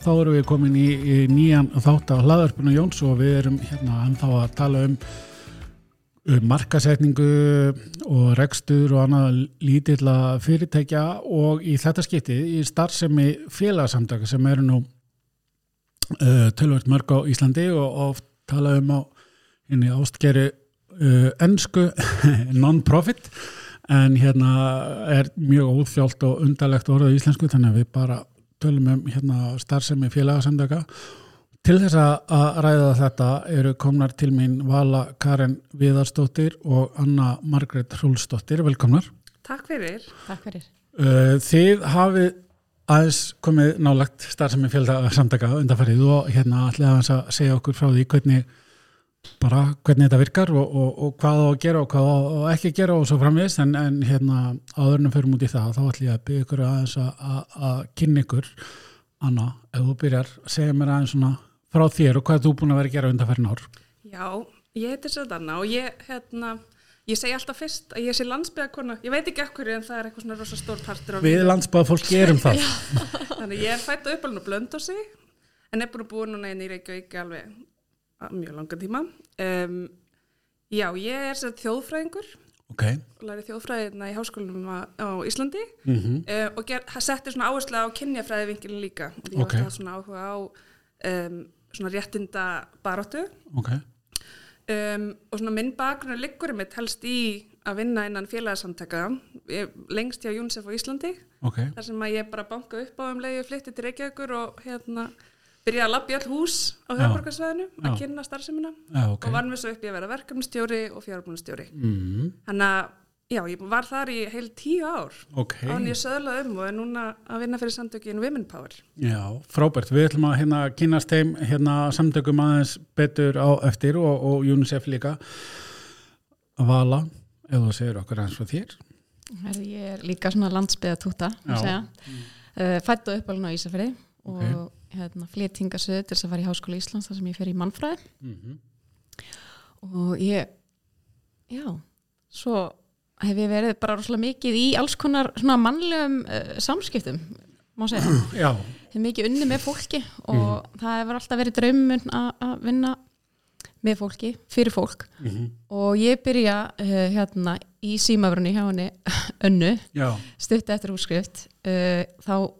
þá erum við komin í, í nýjan þátt á hlaðarpinu Jóns og við erum hérna ennþá að tala um, um markasetningu og rekstur og annað lítilla fyrirtækja og í þetta skiptið í starfsemi félagsamtaka sem eru nú uh, tölvöld mörg á Íslandi og oft tala um á henni ástgeri uh, ennsku non-profit. En hérna er mjög óþjált og undarlegt orðað í íslensku þannig að við bara tölum um hérna starfsemi félagsamtaka. Til þess að ræða þetta eru komnar til mín Vala Karin Viðarstóttir og Anna Margret Hrúlstóttir. Velkomnar. Takk fyrir. Takk fyrir. Uh, þið hafið aðeins komið nálagt starfsemi félagsamtaka undanfarið og hérna ætlaði að segja okkur frá því hvernig bara hvernig þetta virkar og, og, og hvað á að gera og hvað á að ekki gera og svo framvegist en, en hérna áðurnum fyrir mútið það þá ætlum ég að byggja ykkur aðeins að kynna ykkur. Anna, ef þú byrjar segja mér aðeins svona frá þér og hvað þú búin að vera að gera undan fyrir nár Já, ég heitir Söð Anna og ég hérna Ég segi alltaf fyrst að ég sé landsbyðakona, ég veit ekki ekkur en það er eitthvað svona rosa stór partur Við landsbyða fólk gerum það. Þannig ég er fætt á uppalinn og blönd á sig en er búin að búa núna inn í Reykjavík alveg mjög langan tíma um, já, ég er sér þjóðfræðingur okay. og læri þjóðfræðina í háskólinum á, á Íslandi mm -hmm. uh, og ger, settir svona áherslu á kynjafræðivinkilin líka og ég okay. var svona áhuga á um, svona réttinda baróttu okay. um, og svona minn bakgrunn liggur mitt helst í að vinna innan félagsamtaka lengst hjá UNICEF á Íslandi þar sem að ég bara banka upp á um leiði flytti til Reykjavíkur og hérna byrjaði að lapja all hús á höfðborgarsvæðinu að kynna starfseminna okay. og var með svo upp í að vera verkefnstjóri og fjármúnastjóri mm. þannig að já, ég var þar í heil tíu ár okay. og hann ég söðlaði um og er núna að vinna fyrir samtökin Women Power. Já, frábært, við ætlum að hérna kynast þeim hérna samtökum aðeins betur á eftir og, og UNICEF líka. Vala, ef þú segir okkur eins og þér. Ég er líka svona landsbyða túta mm. uh, fætt og uppalinn á Ísafjörði og okay hérna, fléttingasöðu til þess að fara í Háskóla Íslands þar sem ég fer í mannfræði mm -hmm. og ég já, svo hef ég verið bara rosalega mikið í alls konar svona mannlegum uh, samskiptum má segja já. hef mikið unni með fólki og mm. það hefur alltaf verið draumun að vinna með fólki, fyrir fólk mm -hmm. og ég byrja uh, hérna í símafrunni hjá henni önnu, stutti eftir útskrift uh, þá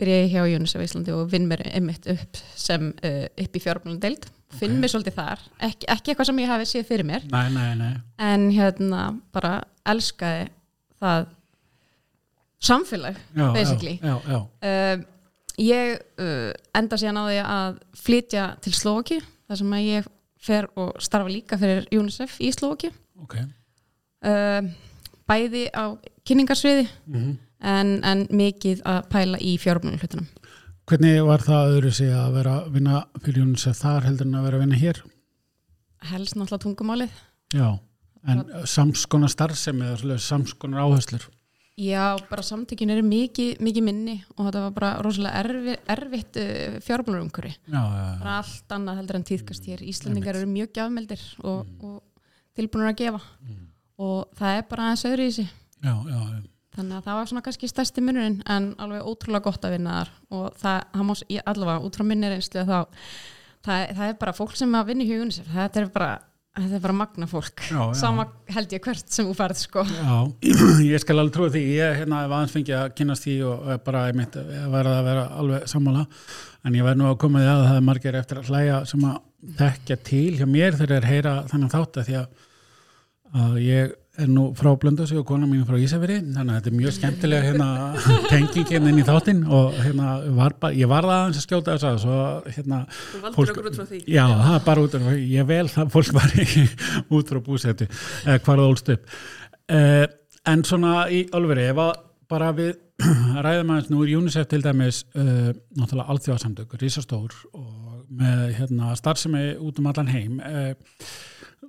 byrja ég hjá UNICEF Íslandi og vinn mér einmitt upp sem uh, upp í fjármjölun deild. Finn okay. mér svolítið þar, ekki, ekki eitthvað sem ég hafi séð fyrir mér. Nei, nei, nei. en hérna bara elskaði það samfélag já, basically. já, já, uh, ég uh, enda síðan á því að flytja til Slovaki þar sem að ég fer og starfa líka fyrir UNICEF í Slovaki okay. bæði á kynningarsviði mm -hmm en, en mikið að pæla í fjármjölun hlutunum. Hvernig var það öðru sig að vera að vinna fyrir Jónsef þar heldur en að vera að vinna hér? Helst náttúrulega tungumálið. Já, en samskonar starfsemi eða samskonar áherslur? Já, bara samtökin eru mikið, mikið minni og þetta var bara rosalega erfi, erfitt já, já. Bara allt annað heldur en tíðkast hér. Íslandingar eru mjög gafmeldir og, mm. og tilbúinur að gefa mm. og það er bara aðeins öðru í sig. Já, já, já. Þannig að það var svona kannski stærsti munurinn en alveg ótrúlega gott að vinna þar. Og það, það má allavega út frá minni reynslu þá það, það er bara fólk sem að vinna í hugunni sér, þetta er bara, þetta er bara magna fólk, já, já. sama held ég hvert sem þú færð sko. Já, ég skal alveg trúi því, ég hérna hef aðeins fengið að kynast því og bara ég myndi að vera að vera alveg sammála, en ég verð nú að koma því að það er margir eftir að hlæja sem að tekja til hjá mér þegar þeir heyra þannig þátt að því að ég er nú frá Blöndus og kona mín frá Ísafjörði þannig að þetta er mjög skemmtilega hérna, tengingin inn í þáttinn og hérna, var ba, ég var aðeins að skjóta þess að svo, hérna, Þú valdur fólk, okkur út frá því. Já, það er bara út frá því, ég vel það fólk var út frá búsættu eða hvar það ólst upp. Uh, en svona í alveg ef að bara við ræðum aðeins nú er UNICEF til dæmis uh, náttúrulega alþjóðarsamtök, risastór og með hérna, starfsemi út um allan heim uh,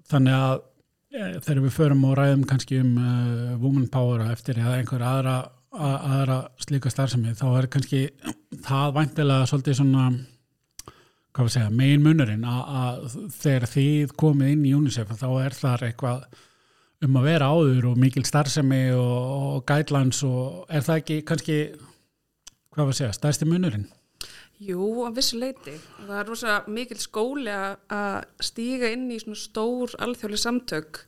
þannig að þegar við förum og ræðum kannski um uh, woman power eftir eða einhver aðra, aðra slíka starfsemi þá er kannski það væntilega svolítið svona segja, megin munurinn að þegar þið komið inn í UNICEF þá er þar eitthvað um að vera áður og mikil starfsemi og, og guidelines og er það ekki kannski hvað við segja, stærsti munurinn? Jú, á vissu leiti. Það er rosa mikil skóli að stíga inn í svona stór alþjóðlega samtök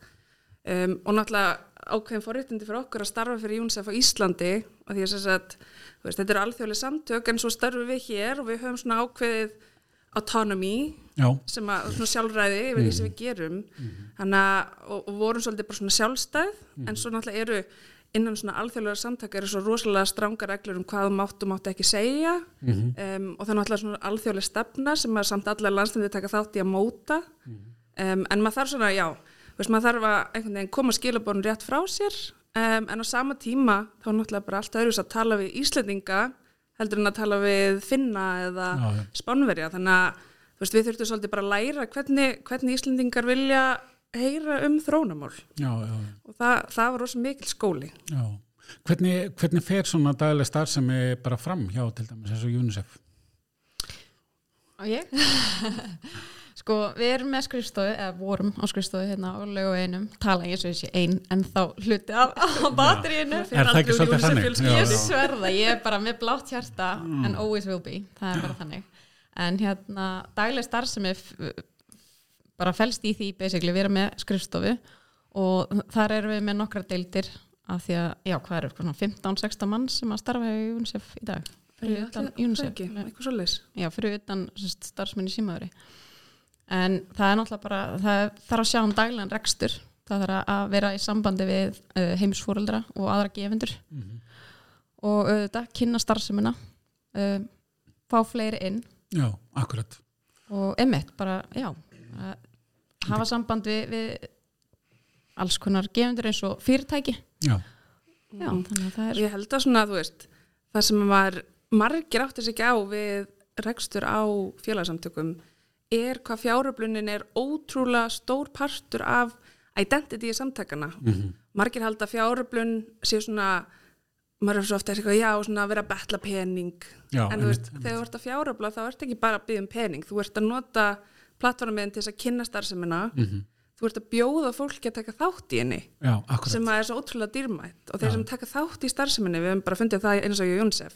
um, og náttúrulega ákveðin forréttindi fyrir okkur að starfa fyrir UNICEF á Íslandi og því að veist, þetta eru alþjóðlega samtök en svo starfum við hér og við höfum svona ákveðið autonomy Já. sem að svona sjálfræði yfir því sem við gerum mm. þannig að og, og vorum svolítið bara svona sjálfstæð mm. en svo náttúrulega eru innan svona alþjóðlega samtaka eru svo rosalega stránga reglur um hvað máttu máttu ekki segja. Mm -hmm. um, og það er náttúrulega svona alþjóðlega stefna sem að samt allar landstændi taka þátt í að móta. -hmm. um, en maður þarf svona, já veist, maður þarf að einhvern veginn koma skilabórun rétt frá sér. Um, en á sama tíma þá er náttúrulega bara allt öðru að tala við Íslandinga heldur en að tala við finna eða já, spánverja. Þannig að veist, við þurftum svolítið bara að læra hvernig, hvernig Íslandingar vilja heyra um þrónamál já, já. og það, það var rosa mikil skóli hvernig, hvernig fer svona daglega starf sem er bara fram hjá til dæmis eins og UNICEF? Og ég? sko við erum með skrifstofu eða vorum á skrifstofu hérna á lögu einum tala ég svo þessi einn en þá hluti af, af batteríinu er það ekki svolítið þannig? ég sverða, ég er bara með blátt hjarta mm. and always will be, það er bara þannig en hérna daglega starf sem er bara fælst í því basically vera með skrifstofu og þar erum við með nokkra deildir af því að, já, hvað eru, 15-16 mann sem að starfa í UNICEF í dag? Fyrir utan UNICEF já, fyrir utan starfsmenn í símaðuri en það er náttúrulega bara það þarf að sjá um daglegan rekstur. Það þarf að vera í sambandi við uh, heimsfóreldra og aðra gefundur mm -hmm. og auðvitað kynna starfsemina uh, fá fleiri inn. Já, akkurat. Og emitt bara, já hafa samband við, við alls konar gefundur eins og fyrirtæki. Já, Já er... Ég held að svona þú veist það sem var margir áttir sig ekki á við rekstur á félagsamtökum er hvað fjáröflunin er ótrúlega stór partur af identity í samtakana mm -hmm. margir held að fjáröflun sé svona maður er svo ofta eitthvað, já, svona að vera að betla pening. Já, en þú veist, þegar þú ert að fjáröfla þá ert ekki bara að byggja um pening. Þú ert að nota plattformin til þess að kynna starfsemina mm -hmm. þú ert að bjóða fólki að taka þátt í henni Já, sem að er svo ótrúlega dýrmætt og þeir Já. sem taka þátt í starfseminni við hefum bara fundið það eins og ég og Jónsef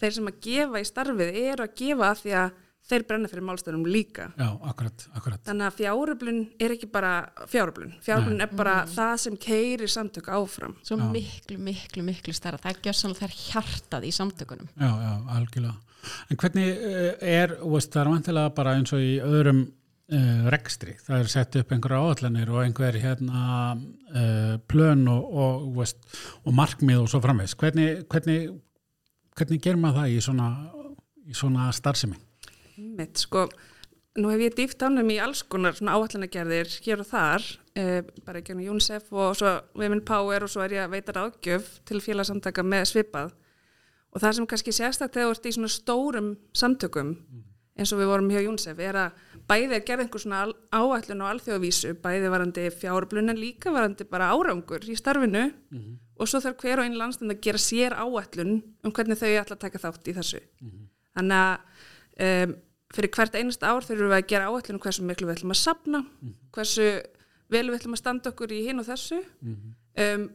þeir sem að gefa í starfið eru að gefa að því að þeir brenna fyrir málstöðunum líka Já, akkurat, akkurat. þannig að fjáröflun er ekki bara fjáröflun fjáröflun er bara mm. það sem keirir samtök áfram Svo já. miklu, miklu, miklu stærra það er gjössanlega þær hjartað í samtökunum Já, já, algjörlega En hvernig eh, er, veist, það er vantilega bara eins og í öðrum uh, rekstri, það er sett upp einhverja áallanir og einhver hérna uh, plön og, og, veist, og markmið og svo framvegs hvernig, hvernig, hvernig ger maður það í svona, í svona starfsemi? Mitt sko nú hef ég dýft ánum í alls konar svona áallanagerðir hér og þar uh, bara ekki á UNICEF og svo Women Power og svo er ég að veita ráðgjöf til félagsamtaka með svipað og það sem kannski sérstaklega þegar þú ert í svona stórum samtökum mm. eins og við vorum hjá UNICEF er að bæði að gera einhver svona áætlun og alþjóðavísu, bæði varandi fjárblun en líka varandi bara árangur í starfinu mm -hmm. og svo þarf hver og einn landstænd að gera sér áætlun um hvernig þau ætla að taka þátt í þessu. Mm -hmm. Þannig að um, fyrir hvert einast ár þurfum við að gera áætlun um hversu miklu við ætlum að sapna, mm -hmm. hversu vel við ætlum að standa okkur í hinn og þessu um,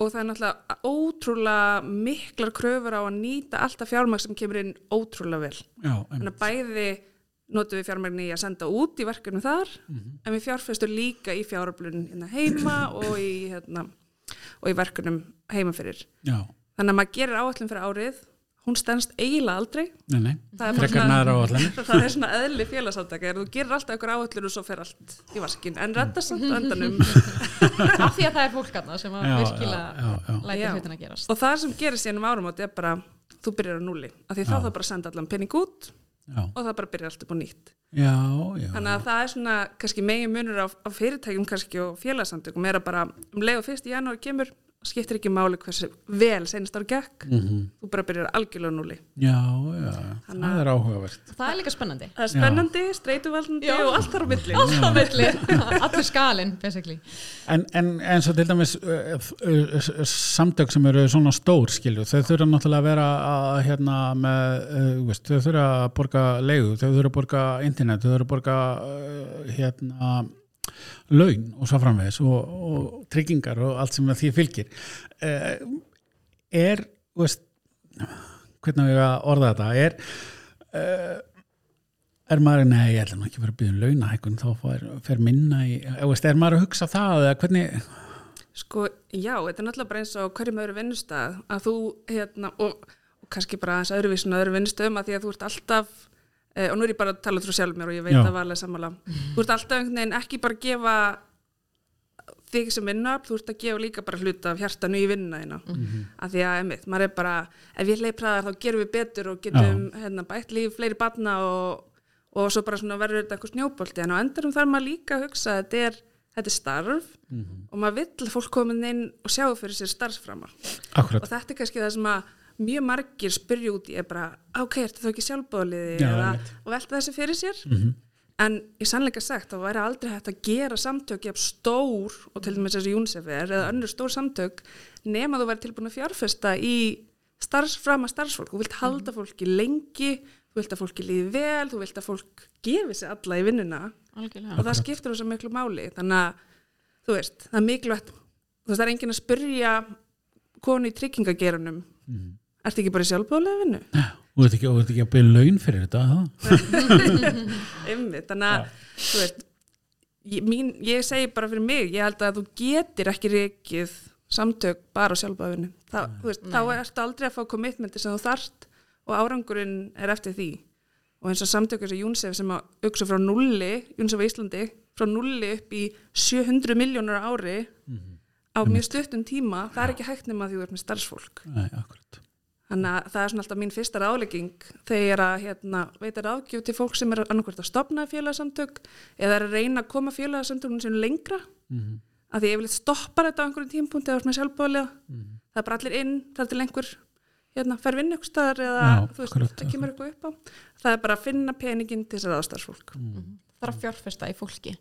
og það er náttúrulega ótrúlega miklar kröfur á að nýta alltaf fjármæk sem kemur inn ótrúlega vel. Já, Þannig að bæði notum við fjármægni í að senda út í verkefnum þar mm -hmm. en við fjárfæstum líka í fjáröflun hérna heima og í, hérna, og í verkefnum heima fyrir. Já. þannig að maður gerir áallin fyrir árið hún stennst eiginlega aldrei. Nei, nei. Það, er svona, það er svona eðli félagsáttaka þú gerir alltaf ykkur áallin og svo fer allt í vaskin en reddast samt öndanum af því að það er fólk aðna sem að virkilega læta hlutin að gerast. Og það sem gerir síðan um árum átti er bara þú byrjar á núli af því þá þá bara senda allan penning út Já. og það bara byrjar allt upp á nýtt. Já, þannig að það er svona kannski megin munur á, á fyrirtækjum kannski og félagsamtökum. Er að bara um leið og fyrst í janúar kemur skiptir ekki máli hversu vel senast ára gekk. Mm -hmm. þú bara byrjar algjörlega núli. Já, já, Hanna, það er áhugavert. Það er líka spennandi. Það er spennandi, streytuvaldandi og allt þar á milli. Allt á milli, allur skalin En, en eins og til dæmis samtök sem eru svona stór skilju, þau þurfa náttúrulega að vera að hérna með veist, þau þurfa að borga leiðu, þau þurfa að borga internet, þau þurfa að borga hérna laun og svo framvegs og, og tryggingar og allt sem því fylgir. Eh, er veist, hvernig við orða þetta? Er uh, er maður, nei, ég ætla ekki að vera að byggja um launahækun, þá fer, fer minna í, er maður að hugsa það eða hvernig Sko, já, þetta er náttúrulega bara eins og hverjum öðru vinnustæð að þú, hérna, og, og kannski bara þess að öðruvísun og öðru vinnustöðum að því að þú ert alltaf, eh, og nú er ég bara að tala frá sjálf mér og ég veit já. að varlega sammála, þú ert alltaf einhvern veginn ekki bara að gefa þig sem vinnar, þú ert að gefa líka bara hluta af hjartanu í vinnuna þína mm -hmm. að því að, einmitt, maður er bara ef ég leið præðar þá gerum við betur og getum hérna, bætt líf, fleiri barna og, og svo bara verður þetta eitthvað snjóbolti en á endarum þarf maður líka að hugsa að þetta er, þetta er starf mm -hmm. og maður vill fólk komin inn og sjá fyrir sér starfsframar og þetta er kannski það sem að mjög margir spyrja út í er bara, ok, er þetta þá ekki sjálfbóliði og velta þessi fyrir sér? Mm -hmm en í sannleika sagt þá væri aldrei hægt að gera samtök jafn stór og til dæmis þessi UNICEF er eða önnur stór samtök nema þú væri tilbúin að fjárfesta í starfsframa starfsfólk. Þú vilt halda fólki lengi þú vilt að fólki líði vel, þú vilt að fólk gefi sig alla í vinnuna. Algjörlega. og það skiptir þess að miklu máli. Þannig að þú veist, það er mikilvægt þú veist, það er engin að spyrja konu í tryggingagerunum mm. Ertu ekki bara í sjálfbóðlega vinnu? Já Þú ert ekki, ekki að byrja laun fyrir þetta Ymmi, þannig að þú veist ég, mín, ég segi bara fyrir mig ég held að þú getur ekki reikið samtök bara á sjálfbæðinu þá ertu aldrei að fá commitmenti sem þú þarft og árangurinn er eftir því. Og eins og samtökur sem Jónsef sem að auksa frá nulli Jónsef á Íslandi frá nulli upp í 700 miljónur ári mm -hmm. á mjög stuttum tíma það er ekki hægt nema því þú ert með starfsfólk. Nei, akkurat Þannig að það er svona alltaf mín fyrsta rálegging þegar að hérna, veita ráðgjöf til fólk sem er annarkvært að stopna félagsamtök eða er að reyna að koma félagsamtökunum sem lengra. Mm -hmm. að því ég vil stoppa þetta á einhverjum tímpunkti eða svona sjálfbóðlega mm -hmm. það er bara allir inn, það er til einhver hérna, fer vinn ykkur staðar eða Já, veist, það kemur eitthvað upp á. Það er bara að finna peningin til þess að aðstæðsfólk mm -hmm þarf að fjárfesta í fólki.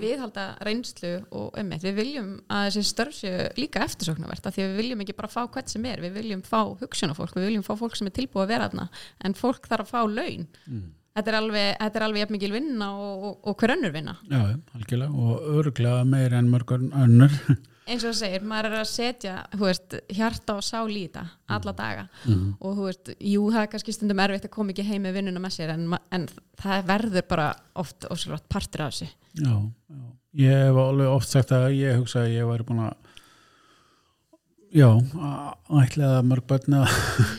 Viðhalda reynslu og um við viljum að þessi störf séu líka eftirsóknarverta því við viljum ekki bara fá hvert sem er, við viljum fá hugsunafólk við viljum fá fólk sem er tilbúið að vera aðna en fólk þarf að fá laun. Mm. þetta er alveg, þetta er alveg jafn mikil vinna og, og, og hver önnur vinna. Já, algjörlega og örglega meir en mörgur önnur eins og það segir, maður er að setja veist, hjarta og sál í þetta alla mm. daga mm. og þú veist, jú það er kannski stundum erfitt að koma ekki heim með vinnuna með sér en, en það verður bara oft óslurátt partur af þessu Já, já, ég hef alveg oft sagt að ég hugsa að ég væri búin að Já, ætlaða mörg börn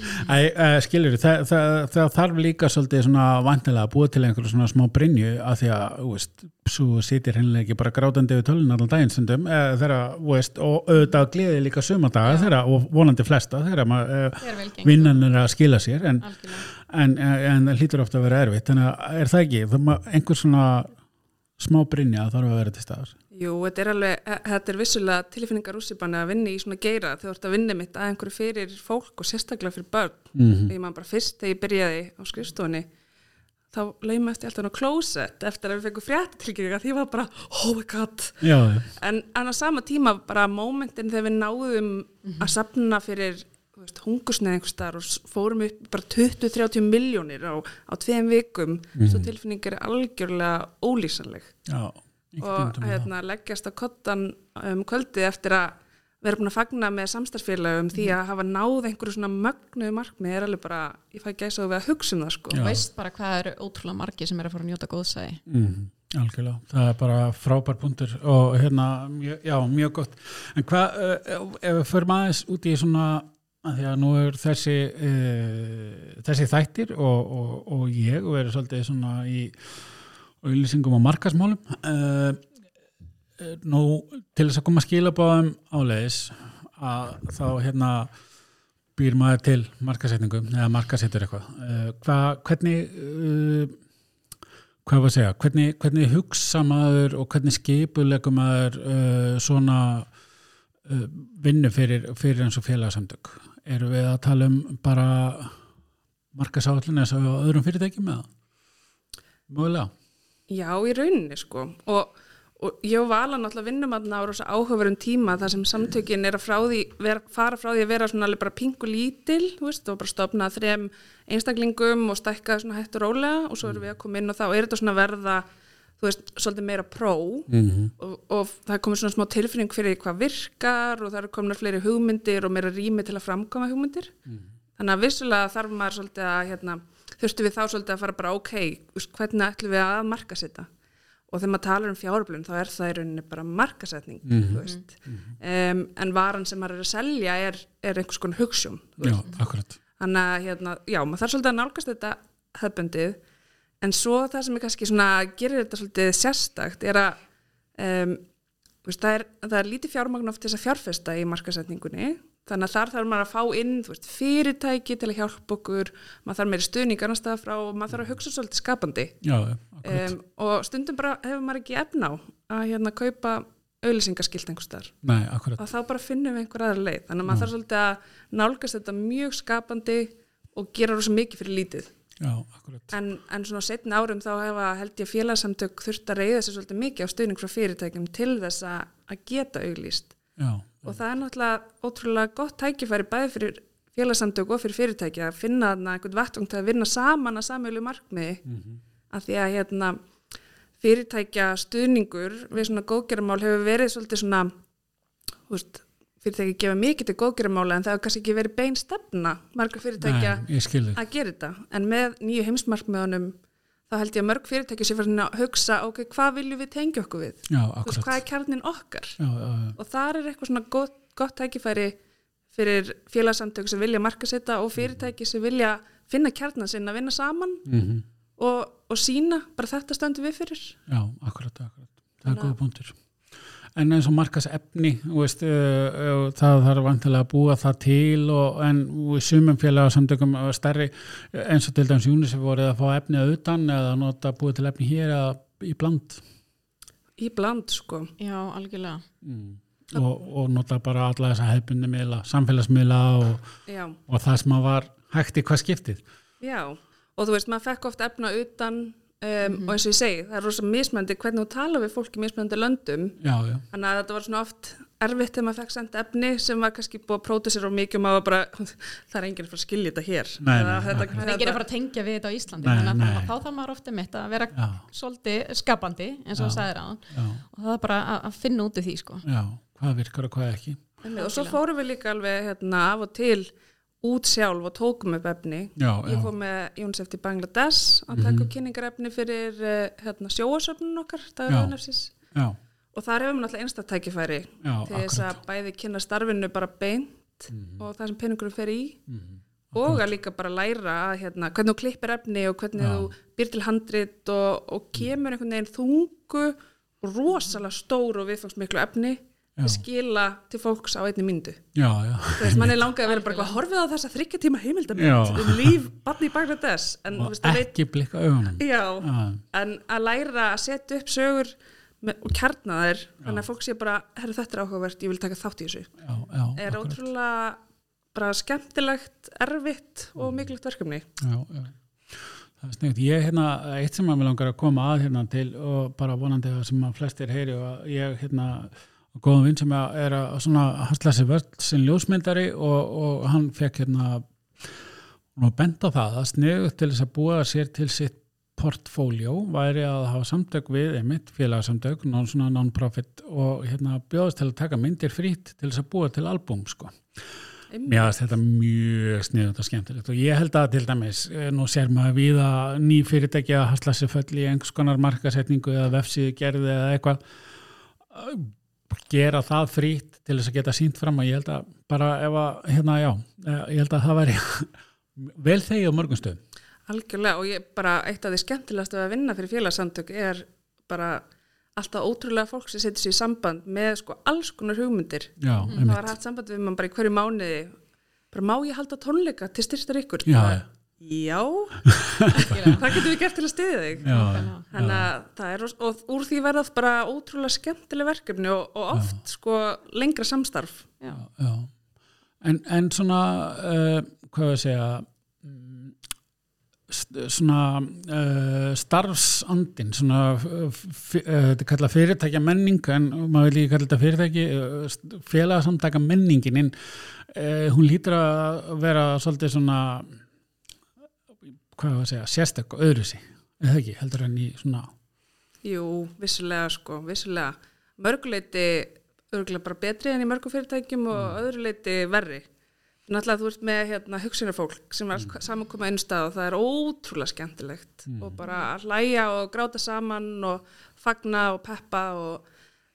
skilur, það, það, það þarf líka svolítið vantilega að búa til einhverju svona smá brinju að því að, þú veist, svo sitir hennilega ekki bara grátandi við tölun allan daginn stundum, þeirra, þú veist, og auðvitað gleði líka sumadaga þeirra og vonandi flesta þeirra vinnan er að skila sér en, en, en það hlýtur ofta að vera erfitt, þannig að er það ekki, einhver svona smá brinja þarf að vera til staðar Jú, þetta er alveg, e, þetta er vissulega tilfinningar úsipanna að vinna í svona geira þegar þú ert að vinna mitt að einhverju fyrir fólk og sérstaklega fyrir börn. Mm -hmm. Þegar maður bara fyrst þegar ég byrjaði á skrifstofunni þá leimast ég alltaf á klósett eftir að við fengum fréttilkynninga því ég var bara, oh my god. Já, já. En á sama tíma bara mómentin þegar við náðum mm -hmm. að sapna fyrir hungursneið einhver starf og fórum upp bara 20-30 miljónir á, á tveim vikum, mm -hmm. svo tilfinningar er algjörlega ólýsanleg. Já og hérna, leggjast á kottan um kvöldi eftir að vera búin að fagna með samstarfélagum því að hafa náð einhverju svona mögnuðu markmið er alveg bara, ég fæ gæsa og við að hugsa um það sko. Þú veist bara hvað eru ótrúlega margi sem er að fara að njóta góðsæði mm, Algjörlega, það er bara frábær punktur og hérna, mjö, já, mjög gott. En hvað, uh, ef við förum aðeins út í svona, að því að nú er þessi uh, þessi þættir og, og, og ég og verður svolítið svona í og ylýsingum á markasmálum uh, nú til þess að koma að skila báðum áleiðis að þá hérna býr maður til markasetningu eða markasettur eitthvað. Uh, hva, hvernig hvað var að segja, hvernig, hvernig hugsa maður og hvernig skipulegum maður svona vinnu fyrir, fyrir eins og félagsamtök eru við að tala um bara markasállin eða öðrum fyrirtækjum eða? Mögulega. Já, í rauninni sko. Og, og ég alveg náttúrulega vinnumanna á áhugaverum tíma þar sem samtökin er að frá því, vera, fara frá því að vera svona alveg bara pingu lítil, veist, og bara stopna þrem einstaklingum og stækka svona hægt og rólega og svo erum við að koma inn og þá er þetta svona verða, þú veist, svolítið meira pró mm -hmm. og, og það komið svona smá tilfinning fyrir hvað virkar og það eru komin fleiri hugmyndir og meira rými til að framkoma hugmyndir mm -hmm. þannig að vissulega þarf maður svolítið að hérna þurftum við þá svolítið að fara bara ok, hvernig ætlum við að marka setja og þegar maður talar um fjárblun þá er það í rauninni bara markasetning mm -hmm. mm -hmm. um, en varan sem maður er að selja er, er einhvers konar hugssjón þannig að hérna, já, maður þarf svolítið að nálgast þetta hefbundið en svo það sem er kannski svona gerir þetta svolítið sérstakt er að um, veist, það, er, það er lítið fjármagn oft þess að fjárfesta í markasetningunni þannig að þar þarf maður að fá inn veist, fyrirtæki til að hjálpa okkur. Maður þarf meiri stuðning annar stað frá og maður þarf að hugsa svolítið skapandi. Já, um, og stundum bara hefur maður ekki efna á að hérna kaupa auðlýsingaskilt einhver starf og þá bara finnum við einhver aðra leið. Þannig að maður Já. þarf svolítið að nálgast þetta mjög skapandi og gera rosa mikið fyrir lítið Já, en, en svona setni árum þá hefa held ég félagsamtök þurft að reyða sér svolítið mikið á stuðning frá fyrirtækjum til þess að geta auðlýst Já og það er náttúrulega ótrúlega gott tækifæri bæði fyrir félagsamtök og fyrir fyrirtæki að finna einhvern vettung til að vinna saman að samölu markmiði. Mm -hmm. að því að hérna, fyrirtækja stuðningur við svona góðgerðamál hefur verið svolítið svona veist, fyrirtæki gefa mikið til góðgerðamála en það hefur kannski ekki verið bein stefna marga fyrirtækja að gera þetta. En með nýju heimsmarkmiðunum þá held ég að mörg fyrirtæki sé fyrir að hugsa ok, hvað viljum við tengja okkur við? Já, veist, hvað er kjarnin okkar? Já, já, og það er eitthvað svona gott, gott tækifæri fyrir félagsamtöku sem vilja markasetta og fyrirtæki sem vilja finna kjarnan sinna að vinna saman mm -hmm. og, og sína bara þetta stöndu við fyrir. Já, akkurat, akkurat, það er góða punktur en eins og markas efni veist, uh, það þarf vantilega að búa það til og, en við sumum félagsamtökum stærri eins og til dæmis Júnisef voruð að fá efni auðan eða nota búið til efni hér eða í bland. Í bland sko. Já algjörlega. Mm. og, og nota bara alla þessa hefbundi miðla, samfélagsmiðla og, og það sem að var hægt í hvað skiptið. Já og þú veist maður fekk ofta efna utan Um, mm -hmm. og eins og ég segi, það er rosalega mismöndi hvernig þú tala við fólki mismöndi löndum já, já. þannig að þetta var svona oft erfitt þegar maður fekk senda efni sem var kannski búið að pródusera og mikið og maður bara, það er enginn að fara að skilja þetta hér nei, nei, þetta, það er enginn að fara að tengja við þetta á Íslandi nei, þannig að þá þarf maður ofta mitt að vera já. svolítið skapandi eins og það sagir á og það er bara að, að finna út af því sko. Já, hvað virkar og hvað ekki og svo fórum við líka alveg hérna, af og til út sjálf og tókum upp efni. Já, ég fór með Jónsef til Bangladesh að taka mm -hmm. kynningarefni fyrir uh, hérna, sjóasöfnun okkar og þar hefum við náttúrulega einstatækifæri til þess að bæði kynna starfinu bara beint mm -hmm. og það sem peningurum fer í. Mm -hmm. og að líka bara læra hérna, hvernig þú klippir efni og hvernig já. þú byr til handrit og, og kemur einhvern veginn þungu og rosalega stór og viðfangsmiklu efni að skila til fólks á einni myndu. Þess mann er langað að vera bara horfið á þessa þryggja tíma heimildamind um líf barni í Bangladesh en, og veist, ekki blikka augunum. Já, en að læra að setja upp sögur með, og kjarna þær þannig að fólk sé bara, herru þetta er áhugavert ég vil taka þátt í þessu. Já, já, er ótrúlega bara skemmtilegt, erfitt og mikilvægt verkefni. Já, já. Það er snyggt. Ég hérna, eitt sem að mér langar að koma að hérna til og bara vonandi að sem að flestir heyri og ég hérna og góðum vinn sem er að svona hasla sér vörð sem ljósmyndari og, og hann fekk hérna og bent á það að sniðu til þess að búa sér til sitt portfóljó væri að hafa samtök við einmitt félagsamtök, non-profit og hérna bjóðast til að taka myndir frít til þess að búa til albúm sko. Mér finnst þetta mjög sniðut og skemmtilegt og ég held að til dæmis, eh, nú sér maður við að ný fyrirtæki að hasla sér föll í einhvers konar markasetningu eða vefsíðu gerði eða eitthvað gera það frít til þess að geta sínt fram og ég held að bara ef að, hérna já, eh, ég held að það væri vel þegi á mörgum stöðum. Algjörlega og ég bara, eitt af því skemmtilegast að vinna fyrir félagsamtök er bara alltaf ótrúlega fólk sem setur sér í samband með sko alls konar hugmyndir. Já, það var hægt samband við mann bara í hverju mánuði, bara má ég halda tónleika til styrstar ykkur? Já, já Já, hvað getur við gert til að stiðja þig? Já, Þannig að það er, og úr því verðað bara ótrúlega skemmtileg verkefni og, og oft já. sko lengra samstarf. Já, já. En, en svona, uh, hvað við segja, mm, svona uh, starfsandin, svona, uh, þetta er kallað fyrirtækja menning, en maður vil ekki kalla þetta fyrirtæki, félagsamtækja menningin, en hún lítur að vera svolítið svona, hvað var að segja, sérstak og öðru sig, eða ekki, heldur en í svona Jú, vissulega sko, vissulega mörguleiti örgulega bara betri enn í mörgum fyrirtækjum og mm. öðruleiti verri náttúrulega þú ert með hérna, hugsunarfólk sem er mm. samankoma einu stað og það er ótrúlega skemmtilegt mm. og bara að hlæja og gráta saman og fagna og peppa og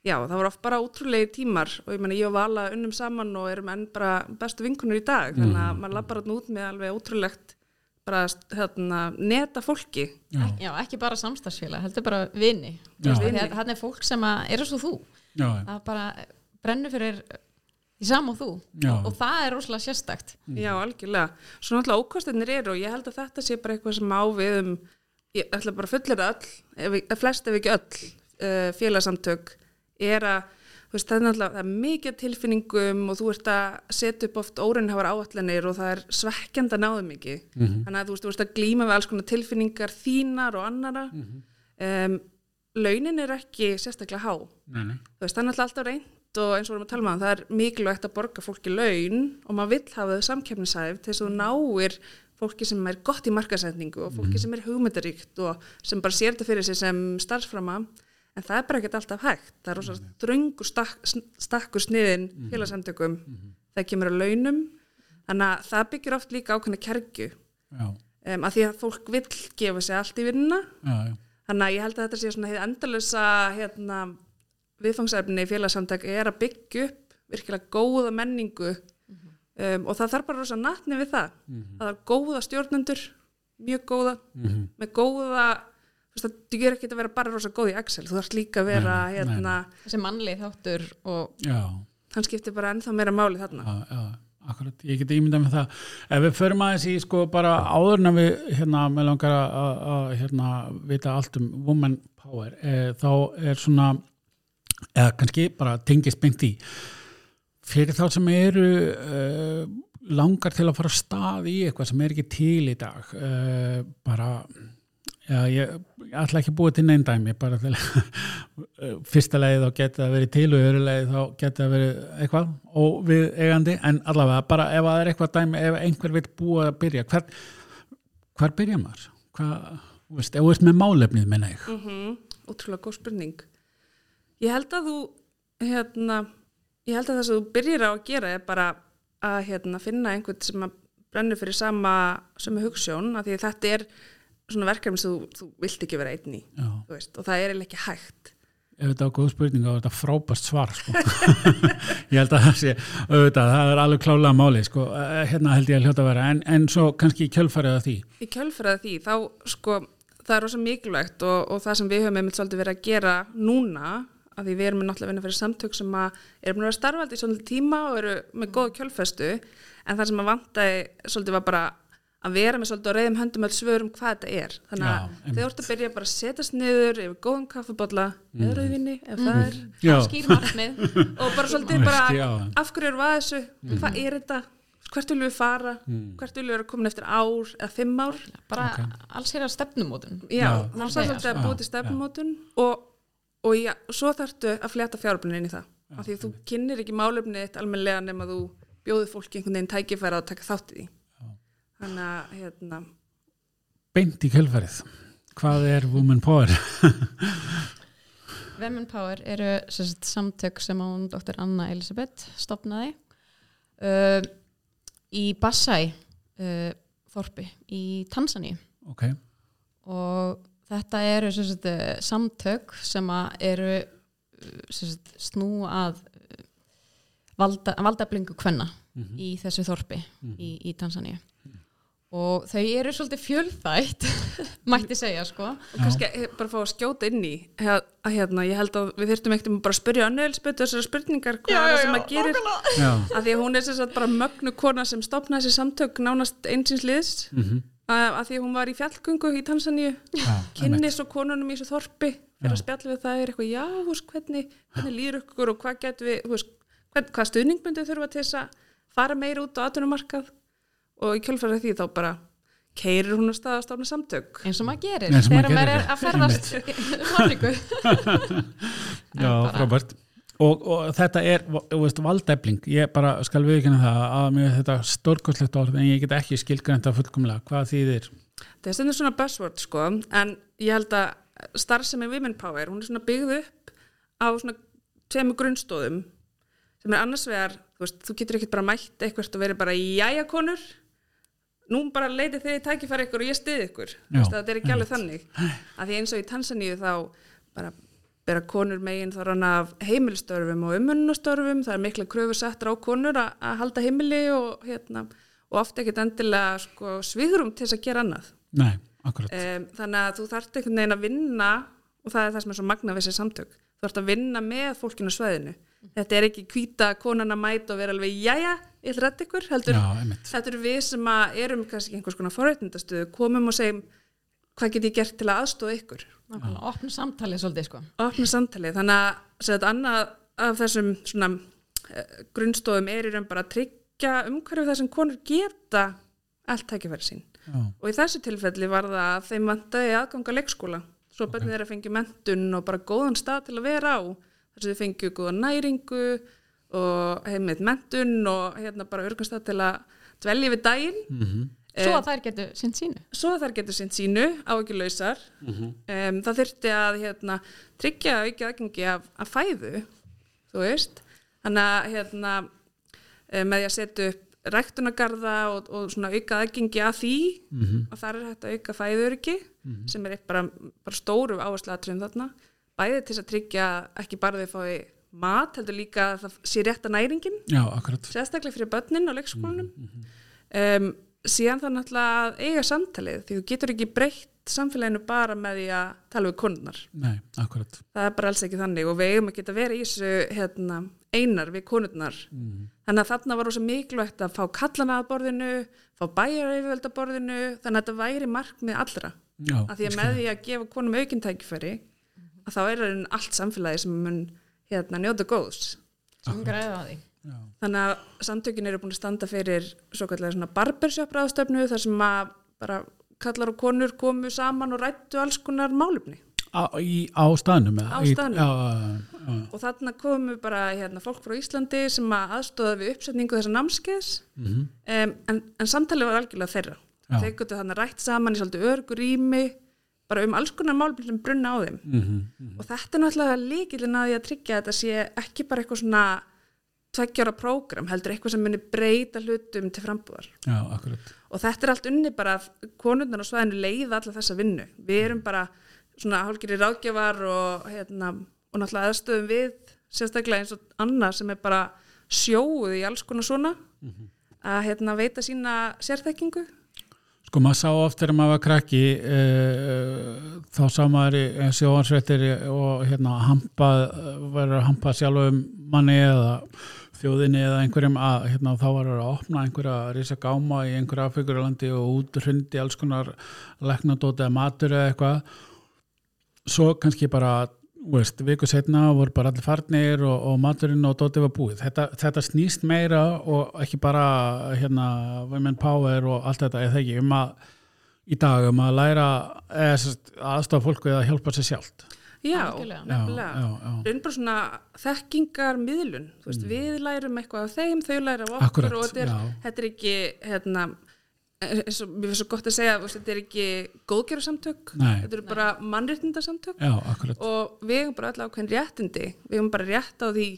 já, það voru oft bara ótrúlega tímar og ég menna ég og Vala unnum saman og erum enn bara bestu vinkunur í dag þannig að mm. maður lappar alltaf út með alveg ótrúlegt bara hérna, neta fólki. Já. já, ekki bara samstagsfélag heldur bara vini. Það er fólk sem er eins og þú. Já. það bara brennur fyrir því sam og þú. Já. og það er rosalega sérstakt. Já, algjörlega, svo náttúrulega ókostinir eru og ég held að þetta sé bara eitthvað sem ávið um, ég ætla bara að fullir öll ef flest ef ekki öll uh, félagsamtök er að veist, það er náttúrulega það er mikið tilfinningum og þú ert að setja upp oft órinnhafar áallanir og það er svekkjand að náðu mikið mm -hmm. þannig að þú veist, þú veist að glíma við alls konar tilfinningar þínar og annara mm -hmm. um, launin er ekki sérstaklega há nei, nei. veist, það er náttúrulega alltaf reynd og eins og við erum að tala um það, það er mikilvægt að borga fólki laun og maður vill hafa þau samkefnisæf til þess að þú náir fólki sem er gott í markasendingu og fólki mm -hmm. sem er hugmyndaríkt og sem bara sér þetta fyrir sig sem starfsframa en það er bara ekkert alltaf hægt það er rosalega dröngu stakk, stakkur sniðin mm -hmm. félagsamtökum mm -hmm. það kemur að launum þannig að það byggir oft líka ákveðna kergu um, að því að fólk vil gefa sig allt í vinnuna þannig að ég held að þetta sé svona hefði endalösa hérna, viðfangsefni í félagsamtök er að byggja upp virkilega góða menningu mm -hmm. um, og það þarf bara rosalega natni við það mhm. að það er góða stjórnendur mjög góða mhm. með góða þú veist það ger ekki að vera bara rosa góð í Excel þú þarfst líka að vera nei, hérna, þessi mannlið þáttur og hann skiptir bara ennþá meira máli þarna. Já, já, akkurat, ég geti ímyndað með það. Ef við förum aðeins í sko bara áður en við hérna með langar að hérna vita allt um woman power e, þá er svona eða kannski bara tengist beint í. Fyrir þá sem eru e, langar til að fara stað í eitthvað sem er ekki til í dag e, bara Já, ég ætla ekki að búa til neinn dæmi bara til fyrsta leiði þá geta það verið til og öðru leiði þá geta það verið eitthvað og við eigandi en allavega bara ef það er eitthvað dæmi ef einhver vil búa að byrja hver, hver byrja maður? Hvað, veist, ef þú ert með málefnið minna ég mm -hmm. Útrúlega góð spurning Ég held að þú hérna, ég held að það sem þú byrjir á að gera er bara að hérna, finna einhvern sem brennur fyrir sama, sama hugssjón að því þetta er svona verkefni sem þú, þú vilt ekki vera einn í veist, og það er ekki hægt Ef þetta er góð spurning þetta er frábært svar sko. ég held að það sé auðvitað, það er alveg klálega máli sko. Eh, hérna held ég að hljóta að vera en, en svo kannski í kjölfarið af því Í kjölfarið af því, þá sko það er ósað mikilvægt og, og það sem við höfum einmitt svolítið verið að gera núna að því við erum náttúrulega vinna fyrir samtök sem að erum að starfa alltaf í svolítið tíma og eru með góð kjölfestu en það sem að vantæði svolítið var bara að vera með svolítið á reyðum höndum öll svörum hvað þetta er. Þannig að þið vortu að byrja bara að setjast niður yfir góðum kaffebotla mm. eða rauðvinni ef mm. það er skýrmarknið og bara svolítið bara af hverju eru að þessu, mm. hvað er þetta? Hvert viljum við fara, mm. hvert viljum við vera komin eftir ár eða fimm ár? Bara okay. alls hér að stefnumótun. Já, það er svolítið að búið til stefnumótun. Og, og já, svo þarftu að fleta fjárblunni inn í það. Af því að þú kynir ekki málefnið eitt almenlega nema þú bjóður fólki einhvern veginn tækifæra að taka þátt í því Þannig að hérna Beint í kjölfarið Hvað er Women Power? Women Power eru sagt, samtök sem án Dr. Anna Elisabeth stopnaði uh, í Bassai uh, Þorpi í Tansani okay. og þetta eru sagt, samtök sem eru sagt, snú að valda, valdablingu kvenna mm -hmm. í þessu þorpi mm -hmm. í, í Tansaníu og þau eru svolítið fjölþætt mætti segja sko. Og kannski Já. bara fá að skjóta inn í. Að hérna, ég held að við þurftum ekkert bara að spyrja Annelspötu þessari spurningar hvað er það sem að gerir að því að hún er sérstaklega bara mögnu kona sem stopnaði þessi samtök nánast einsins liðs. Mm -hmm. að, að því að hún var í fjallgöngu í Tansaníu. Kynnis og konunum í þessu þorpi fyrir að spjalla við það er eitthvað já, veist, hvernig, hvernig líður ykkur og hvað getur við veist, hvern, hvað stuðningmyndu þurfa til þess að fara meir út á aðtunumarkað og í kjölfæra því þá bara keirir hún að staða stofna samtök. Eins og maður gerir. Þegar maður er að ferðast Já, frábært. Og, og þetta er veist, valdæfling ég bara skal viðkynna það að mér þetta stórkostlegt orð en ég get ekki skilgrænta fullkomlega hvað þýðir. Það er stundur svona buzzword sko en ég held að starfsemi Women Power hún er svona byggð upp á svona tveimu grunnstóðum sem er annars vegar, þú veist, þú getur ekkert bara mætt eitthvað og verið bara jæja konur nú bara leiti þið í tækifæri ykkur og ég stiði ykkur. Það er ekki alveg þannig. Að því eins og í Tansaníu þá bara bera konur meginn þá rann af heimilstörfum og umönnustörfum það er mikla kröfu settur á konur að, halda heimili og, hérna, og ofta ekkert endilega sko, svigurum til þess að gera annað. Nei, um, Þannig að þú þarft einhvern veginn að vinna og það er það sem er svo magna við þessi samtök. Þú þarft að vinna með fólkinu sveðinu þetta er ekki kvíta konan að mæta og vera alveg jæja, ég ætla að rætta ykkur heldur, Já, þetta eru við sem erum kannski einhvers konar forrætnindastuðu komum og segjum hvað get ég gert til að aðstóða ykkur? Opna samtalið svolítið sko. Opna samtalið, þannig að annað af þessum svona uh, grunnstofum er í raun bara að tryggja umhverju það sem konur geta allt tækifæri sín. Já. og í þessu tilfelli var það að þeim vantaði aðganga leikskóla svo okay. bennið þeir að fengja mentun og bara góðan stað til að vera á þess að þið fengju góða næringu og heimið mentun og hérna bara örgumstað til að dvelja við daginn mm -hmm. Svo að þær getur sínt sínu Svo að þær getur sínt sínu á ekki lausar mm -hmm. um, það þurfti að hérna, tryggja ekki aðgengi af, af fæðu þú veist þannig að hérna, um, með því að setja upp ræktunagarða og, og svona auka aðgengi að því mm -hmm. og þar er hægt að auka fæðuriki mm -hmm. sem er bara, bara stóru áherslu aðtröðum þarna bæðið til að tryggja ekki bara þau fái mat heldur líka að það sé rétt að næringin. Já, sérstaklega fyrir börnin á leikskólanum. Mm -hmm. um, síðan það náttúrulega að eiga samtalið því þú getur ekki breytt samfélaginu bara með því að tala við konunar Nei, akkurat. Það er bara alls ekki þannig og við eigum að vera í þessu hérna, einar við konurnar. Mm. þannig að þarna var ósað mikilvægt að fá kallana að borðinu, fá bæjar yfirveld að borðinu, þannig að þetta væri markmið allra, Já, að því að með því að gefa konum aukintækifæri að þá er það allt samfélagi sem mun hérna, njóta góðs sem græða á því Já. Þannig að samtökin eru búin að standa fyrir svo kallega barbershop ráðstöfnu þar sem að bara kallar og konur komu saman og rættu alls konar málumni. Á, í, á staðnum? Og þarna komu bara hérna, fólk frá Íslandi sem að aðstóða við uppsetningu þessar námskeiðs mm -hmm. um, en, en samtalið var algjörlega þeirra. Þeir gottu þannig rætt saman í svolítið örgur ími bara um alls konar málumni sem brunna á þeim. Mm -hmm, mm -hmm. og þetta er náttúrulega líkilinn að því að tryggja að þetta sé ekki bara eitthvað svona tveggjara prógram heldur eitthvað sem munir breyta hlutum til frambúðar. Já, og þetta er allt unni bara konundan og svæðinu leiða alla þessa vinnu. Við erum bara svona hálfgerið ráðgjafar og, hérna, og náttúrulega aðstöðum við sérstaklega eins og annað sem er bara sjóuð í alls konar svona mm -hmm. að hérna, veita sína sérþekkingu Sko maður sá ofta þegar maður var krakki e, þá sá maður sjóansrættir og hérna hampað, verður að hampa sjálf um manni eða þjóðinni eða einhverjum að hérna, þá var að opna einhverja risa gáma í einhverja afhengurlandi og út hrundi alls konar leknadóti eða matur eða eitthvað. Svo kannski bara veist, viku setna voru bara allir farnir og, og maturinn og dóti var búið þetta, þetta snýst meira og ekki bara hérna, women power og allt þetta eða ekki um að í dag um að læra aðstofa fólku eða hjálpa sér sjálft Já, nefnilega. Raun bara svona þekkingar miðlun. Veist, mm. Við lærum eitthvað af þeim, þau læra af okkur Akkurat, og þetta er, þetta er ekki, hérna, eins og mér finnst svo gott að segja, veist, þetta er ekki góðgerðarsamtök, þetta eru bara mannréttindarsamtök og við hefum bara allavega hvern réttindi. Við hefum bara rétt á því,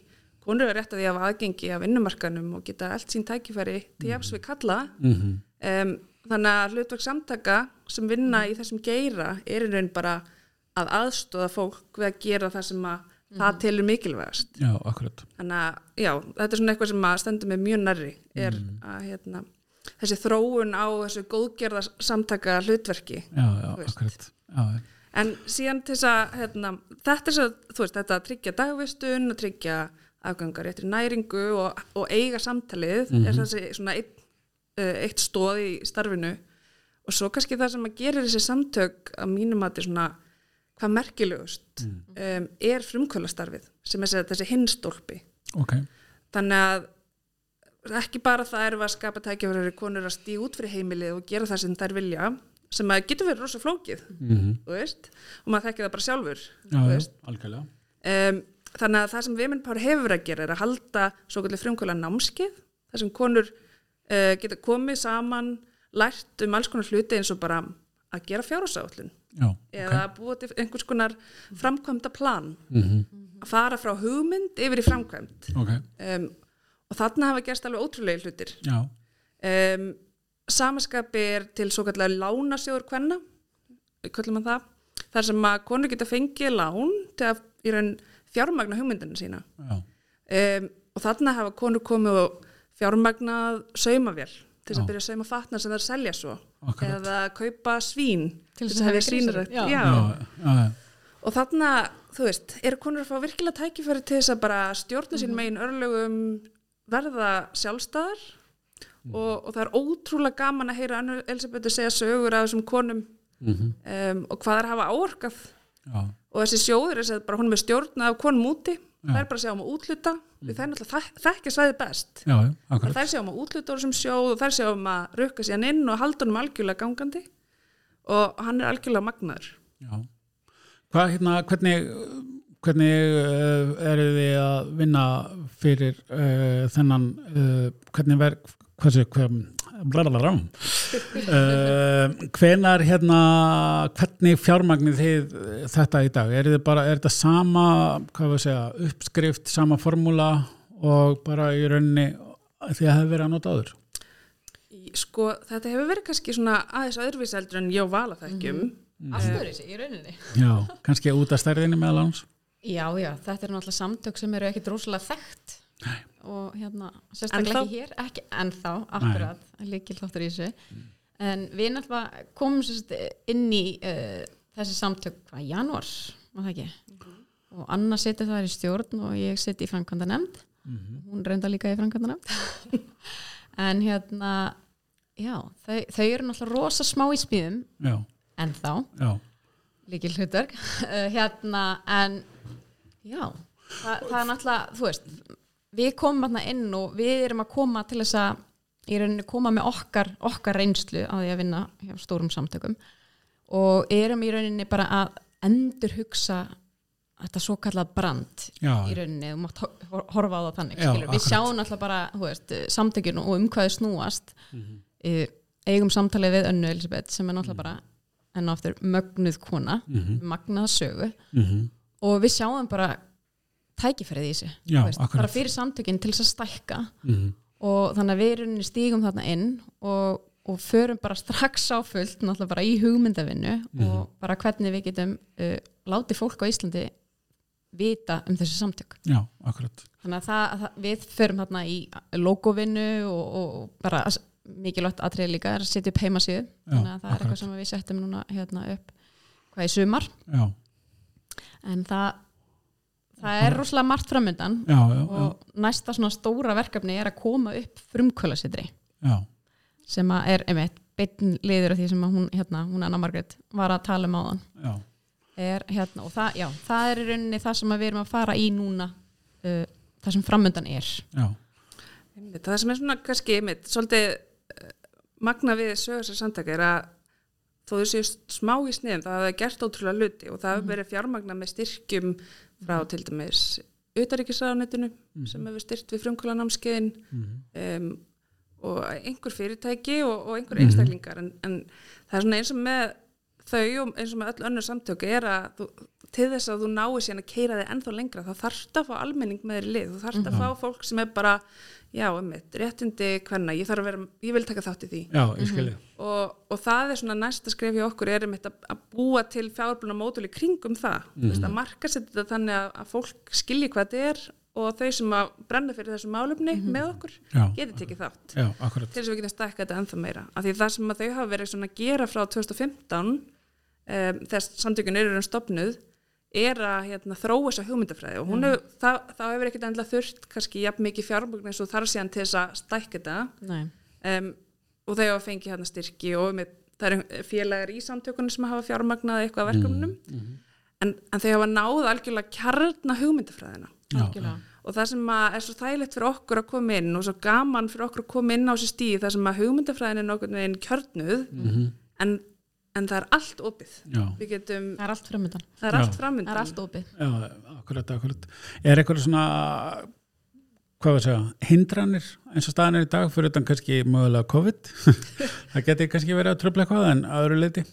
konur er rétt á því að hafa aðgengi af vinnumarkanum og geta allt sín tækifæri til jafs við kalla. Mm -hmm. um, þannig að hlutverk samtaka sem vinna í þessum geira er í raun bara að aðstóða fólk við að gera það sem að mm. það telur mikilvægast Já, akkurat Þannig að, já, þetta er svona eitthvað sem að stendur með mjög nærri er mm. að, hérna, þessi þróun á þessu góðgerða samtaka hlutverki Já, já, akkurat já, En síðan til þess að, hérna, þetta er svo, þú veist, þetta að tryggja dagvistun og tryggja afgangar eftir næringu og, og eiga samtalið mm -hmm. er mhm. þessi svona eitt, uh, eitt stóð í starfinu og svo kannski það sem að gera þessi samtök að mínum að þetta er svona hvað merkilegust mm. um, er frumkvölastarfið sem er þessi hinstólpi okay. þannig að ekki bara það er að skapa tækjafæri konur að stíð út fyrir heimilið og gera það sem þær vilja sem að getur verið rosa flókið mm -hmm. og maður þekkir það bara sjálfur Já, um, þannig að það sem Vimenpár hefur að gera er að halda svo kallið frumkvöla námskið þar sem konur uh, geta komið saman lært um alls konar hluti eins og bara að gera fjárhásállun Já, eða okay. búa til einhvers konar framkvæmda plan mm -hmm. að fara frá hugmynd yfir í framkvæmt okay. um, og þarna hafa gerst alveg ótrúlega hlutir. Um, samaskapi er til svo kallar lánasjóður hvenna að það þar sem að konur geta fengið lán til að í raun fjármagna hugmyndinu sína. Um, og þarna hafa konur komið og fjármagnað saumavél til þess að byrja að sauma fatnar sem það er að selja svo. Akkurat. eða kaupa svín til þess að hefja svínarætt og þarna, þú veist, eru konur að fá virkilega tækifæri til þess að bara stjórna sín mhm. megin örlögum verða sjálfstæðar mm. og, og það er ótrúlega gaman að heyra Elisabethu segja sögur af þessum konum mm -hmm. um, og hvað er að hafa áorkað ja. og þessi sjóður er að bara hún er með stjórna af konum úti ja. það er bara að segja um að útluta mm. það er náttúrulega þekkja svæði best Já, það er að segja um að útluta úr þessum sjóð og það er að segja um að rukka sér inn og halda honum algjörlega gangandi og hann er algjörlega magnaður Já Hvað, hérna, hvernig hvernig uh, eru þið að vinna fyrir uh, þennan uh, hvernig verð hversu, hver, blablabla hvenar hérna hvernig fjármagnir þið þetta í dag, er þetta bara er þetta sama, hvað við segja uppskrift, sama formúla og bara í rauninni því að það hefur verið að nota áður? Sko, þetta hefur verið kannski svona aðeins öðruvíseldur en ég vala það ekki um mm -hmm. Alltaf í rauninni. Já, kannski út af stærðinni meðal hans Já, já, þetta er náttúrulega samtök sem eru ekkit rosalega þekkt. Nei. og hérna, sérstaklega ekki hér ekki ennþá, akkurat líkil þáttur í þessu. Mm. en við náttúrulega komum inn í uh, þessi samtök hvað, januar, var það ekki? Mm -hmm. og Anna seti það í stjórn og ég seti í Frankanda nefnd mm -hmm. hún reynda líka í Frankanda nefnd en hérna já, þau, þau eru náttúrulega rosa smá í spíðum ennþá líkil hlutur hérna, en Já, Þa, það er náttúrulega, þú veist, við komum alltaf inn og við erum að koma til þess að, í rauninni koma með okkar, okkar reynslu á því að vinna hjá stórum samtökum og erum í rauninni bara að endur hugsa þetta svo kallað brand já. í rauninni, þú mátt horfa á það þannig, já, við sjáum alltaf bara, veist, samtökjun og um hvaðu snúast. Mm -hmm. eigum samtalið við önnu Elisabeth sem er náttúrulega bara enn og aftur mögnuð kona, mm -hmm. magnað sögu mm -hmm og við sjáum bara tækifærið í þessu Já, bara fyrir samtökinn til þess að stækka mm -hmm. og þannig að við stígum þarna inn og, og förum bara strax á fullt náttúrulega bara í hugmyndavinnu -hmm. og bara hvernig við getum uh, látið fólk á Íslandi vita um þessu samtök Já, þannig að það, það, við förum þarna í logovinnu og, og bara mikilvægt aðtrið líka er að setja upp heimasíðu. Þannig að það akkurat. er eitthvað sem við setjum núna hérna upp hvað í sumar. Já. En það það er rosalega margt framöndan já, já, og já. næsta svona stóra verkefni er að koma upp frumkvölasitri sem að er einmitt beitn liður af því sem hún, hérna, hún Anna Margret var að tala um áðan. Er, hérna, og það, já, það er í rauninni það sem við erum að fara í núna uh, það sem framöndan er. Einmitt, það sem er svona kannski einmitt, svolítið magna við sögursar samtaka er að þó þú séu smá í sniðum það hafa gert ótrúlega luti og það hefur mhm. verið fjármagna með styrkjum frá til dæmis utaríkisraðanetinu mm. sem hefur styrt við frumkvölanámskeiðin mm. um, og einhver fyrirtæki og, og einhver mhm. einstaklingar en, en það er svona eins og með þau og eins og með öll önnur samtöku er að þú, til þess að þú náir síðan að keira þig ennþá lengra þá þarfst að fá almenning með þér lið. Þú þarfst að mhm. fá fólk sem er bara já, ummitt, réttindi hvenna ég þarf að vera, ég vil taka þátt í því. Já, skilji og, og það er svona næst að skrifja okkur er um þetta að búa til fjárbluna mótul í kringum það. Mm -hmm. Að marka sér þetta þannig að, að fólk skilji hvað þetta er og þau sem að brenna fyrir þessu málumni mm -hmm. með okkur getur tekið þátt. Já, til þess að við getum stækka þetta ennþá meira. Af því það sem að þau hafa verið að gera frá 2015 um, þess samtökun eru um stopnuð er að hérna, þróa þessa hugmyndafræði og mm. hef, það, það hefur ekkert endla þurft kannski jafn mikið fjármögn eins og þar síðan til þess að stækja þetta um, og þau hafa fengið hérna styrki og með, það er félagar í samtökunum sem hafa fjármögnað eitthvað verkefnum mm. Mm. En, en þau hafa náð algjörlega kjarna hugmyndafræðina algjörlega. og það sem er svo þægilegt fyrir okkur að koma inn og svo gaman fyrir okkur að koma inn á þessi stíð það sem að hugmyndafræðin er nokkur kjörnuð -hmm. en en það er allt opið. Getum, það er allt framöndan það er allt framöndan það er allt opið. Já, akkurat, akkurat. er eitthvað svona hvað var að segja, hindranir eins og staðan er í dag fyrir utan kannski mögulega COVID? Það getur kannski verið að tröfla eitthvað en aðru leiti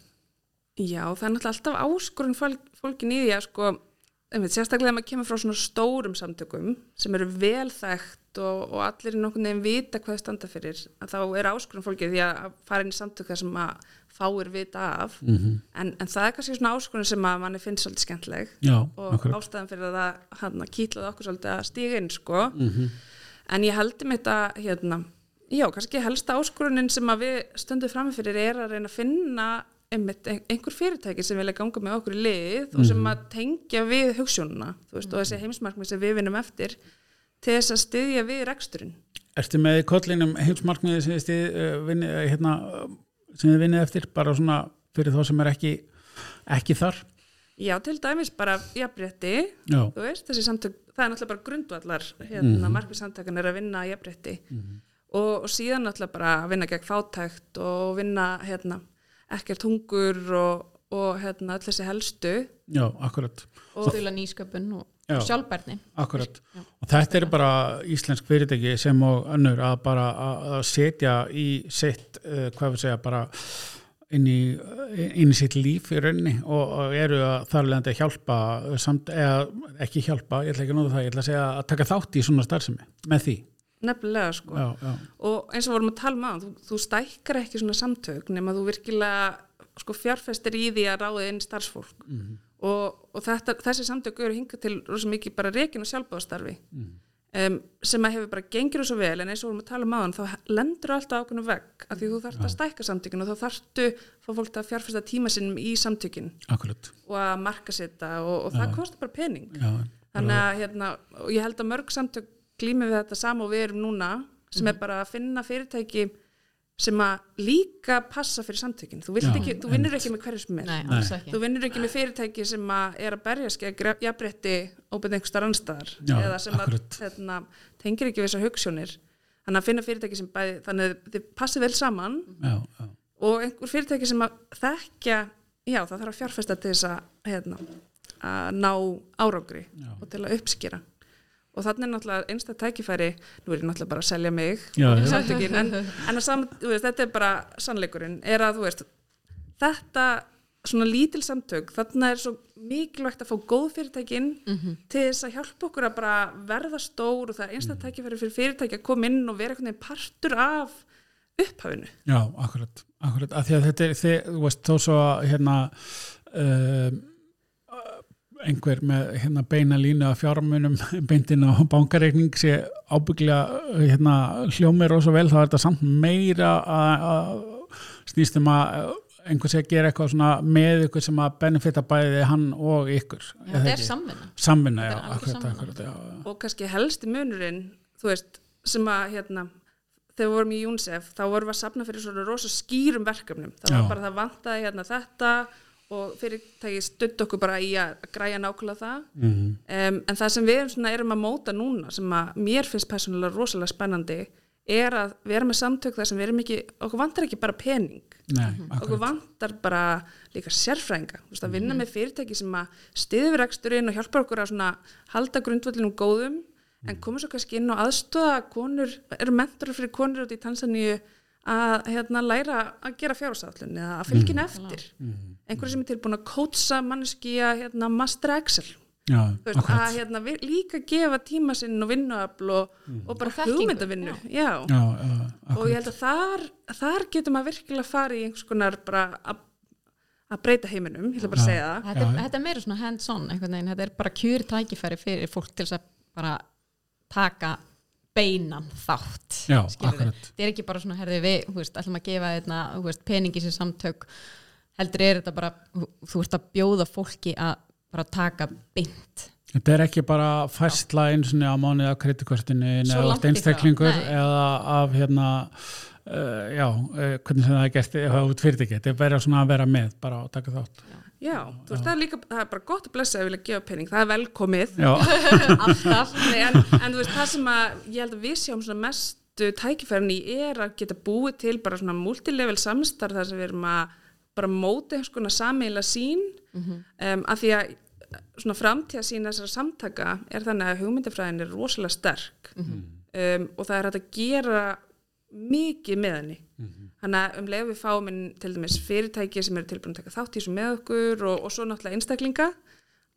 já, það er náttúrulega alltaf áskorun fólkin í því að sko einmitt, sérstaklega ef maður kemur frá svona stórum samtökum sem eru velþægt og, og allir í nokkur nefn vita hvað það standa fyrir að þá er áskurðum fólkið því að fara inn í samtöka sem að fáir vita af mm -hmm. en, en það er kannski svona áskurðum sem að manni finnst svolítið skemmtleg Já, og akkurat. ástæðan fyrir að það hann að kýtlaði okkur svolítið að stíga inn sko mm -hmm. en ég heldur mig þetta hérna, já, kannski helsta áskurðunin sem við stöndum framfyrir er að reyna að finna einmitt einhver fyrirtæki sem vilja ganga með okkur í lið mm og sem mhm. að tengja við hugssjónuna veist, og þessi heimsmarkmið sem við vinnum eftir til þess að styðja við reksturinn. Erstu með kollinum heimsmarkmiði sem þið stið, uh, vinni, hérna, sem þið vinnið eftir bara svona fyrir þá sem er ekki, ekki þar? Já, til dæmis bara jafnrétti þessi samtök, það er náttúrulega bara grundvallar hérna, mm markmiðsamtökan er að vinna jafnrétti. Mm og, og síðan náttúrulega bara að vinna gegn fátækt og vinna hérna ekkert hungur og, og hérna, öll þessi helstu. Já, akkurat. Og stila nýsköpun og Já, sjálfbærni. Akkurat, Já. og þetta er bara íslensk fyrirtæki sem og önnur að bara að setja í sitt, uh, hvað við segja, bara inn í, inn í sitt líf í rauninni. Og, og eru að þarlegandi að hjálpa samt, eða ekki hjálpa, ég ætla ekki að nóða það, ég ætla að segja að taka þátt í svona starfsemi með því Nefnilega sko já, já. og eins og vorum að tala um að þú, þú stækkar ekki svona samtök nema þú virkilega sko fjárfestir í því að ráða inn starfsfólk mm -hmm. og, og þetta, þessi samtök eru hingað til rosa mikið bara reygin og sjálfbáðstarfi mm -hmm. um, sem að hefur bara gengir svo vel en eins og vorum að tala um aðan þá lendur alltaf ákveðinu veg að því þú þarfst að stækka samtökin og þá þarftu fá fólk að fjárfesta tíma sinnum í samtökin Akkurat. og að marka setja og, og það kostar bara pening þannig að hérna, ég held að mörg samtök glýmið við þetta sama og við erum núna sem er mhm. bara að finna fyrirtæki sem að líka passa fyrir samtökin. Þú, ekki, þú vinnur ekki með hverju sem er. Nei, þú vinnur ekki með fyrirtæki sem að er að berjast gegn jafnbretti óbyrð einhver starf anstaðar eða sem að hérna, tengir ekki við þessar hugssjónir þannig að finna fyrirtæki sem bæði þannig að þið passir vel saman já, já. og einhver fyrirtæki sem að þekkja já það þarf að fjárfesta til þess að, hérna, að ná árangri já. og til að uppskýra og þannig er náttúrulega einstaklega tækifæri nú er ég náttúrulega bara að selja mig já, en, en saman, veist, þetta er bara sannleikurinn, er að þú veist þetta svona lítil samtök, þannig er svo mikilvægt að fá góð fyrirtækin mm -hmm. til þess að hjálpa okkur að bara verða stór og það er einstaklega tækifæri fyrir fyrirtæki að koma inn og vera einhvern veginn partur af upphafinu. Já, akkurat, akkurat, af því að þetta er, þið, þú veist, þó svo hérna um einhver með hérna, beina línu að fjármunum beintinn á bankareikning sé ábygglega hérna, hljómið rosa vel þá er þetta samt meira að snýstum að einhver sé að gera eitthvað með ykkur sem að benefita bæði hann og ykkur. Já, þetta er samvinna, samvinna, já, akkurat, akkurat, já, og kannski helsti munurinn þú veist sem að hérna þegar við vorum í UNICEF þá vorum við að sapna fyrir svona rosa skýrum verkefnum. Það var bara það vantaði hérna þetta og fyrirtæki stutt okkur bara í að græja nákvæmlega það. Mm -hmm. um, en það sem við erum, erum að móta núna sem að mér finnst persónulega rosalega spennandi er að við erum með samtök þar sem við erum ekki, okkur vantar ekki bara pening. Nei, okkur vantar bara líka sérfrænga, þú veist að vinna mm -hmm. með fyrirtæki sem að stiði við reksturinn og hjálpa okkur að halda grundvöldinum góðum en komur svo kannski inn og aðstöða konur, eru mentorar fyrir konur út í Tansaníu að hérna, læra að gera fjárhásaflun eða að fylgja henni mm. eftir. Mm. einhverju sem er tilbúin að kótsa manneski að hérna, master Excel. Já, veist, að hérna, líka gefa tíma sinn og vinnuafl og, mm. og bara hugmyndavinnu. já. Já, og ég held að þar, þar getur maður virkilega að fara í einhvers konar bara að að breyta heiminum, ég ætla bara að segja það. Þetta er, þetta er meira svona hands-on þetta er bara kjur tækifæri fyrir fólk til að bara taka beinan þátt Já, þetta er ekki bara svona herði við, þú veist, ætlum að gefa þetta veist, peningi sér samtök heldur er þetta bara, þú veist að bjóða fólki að bara taka beint. Þetta er ekki bara fæstla eins og á mánuði af kreditkvörtinu eða einstaklingur eða af hérna uh, já, uh, hvernig sem það er gert eða út fyrirtæki, þetta er verið að vera með bara að taka þátt. Já Já, þú veist, það er líka, það er bara gott að blessa að vilja gefa pening, það er velkomið. Alltaf, en, en þú veist, það sem að ég held að við sjáum svona mestu tækifærin í er að geta búið til bara svona multilevel samstarf þar sem við erum að bara móti einhvers konar sammeila sín mm -hmm. um, af því að svona framtíða sín þessara samtaka er þannig að hugmyndafræðin er rosalega sterk. Mm -hmm. um, og það er hægt að gera mikið með henni. Mm -hmm. Þannig að um leið við fáum inn til dæmis fyrirtæki sem eru tilbúin að taka þátt í þessu með okkur og, og svo náttúrulega einstaklinga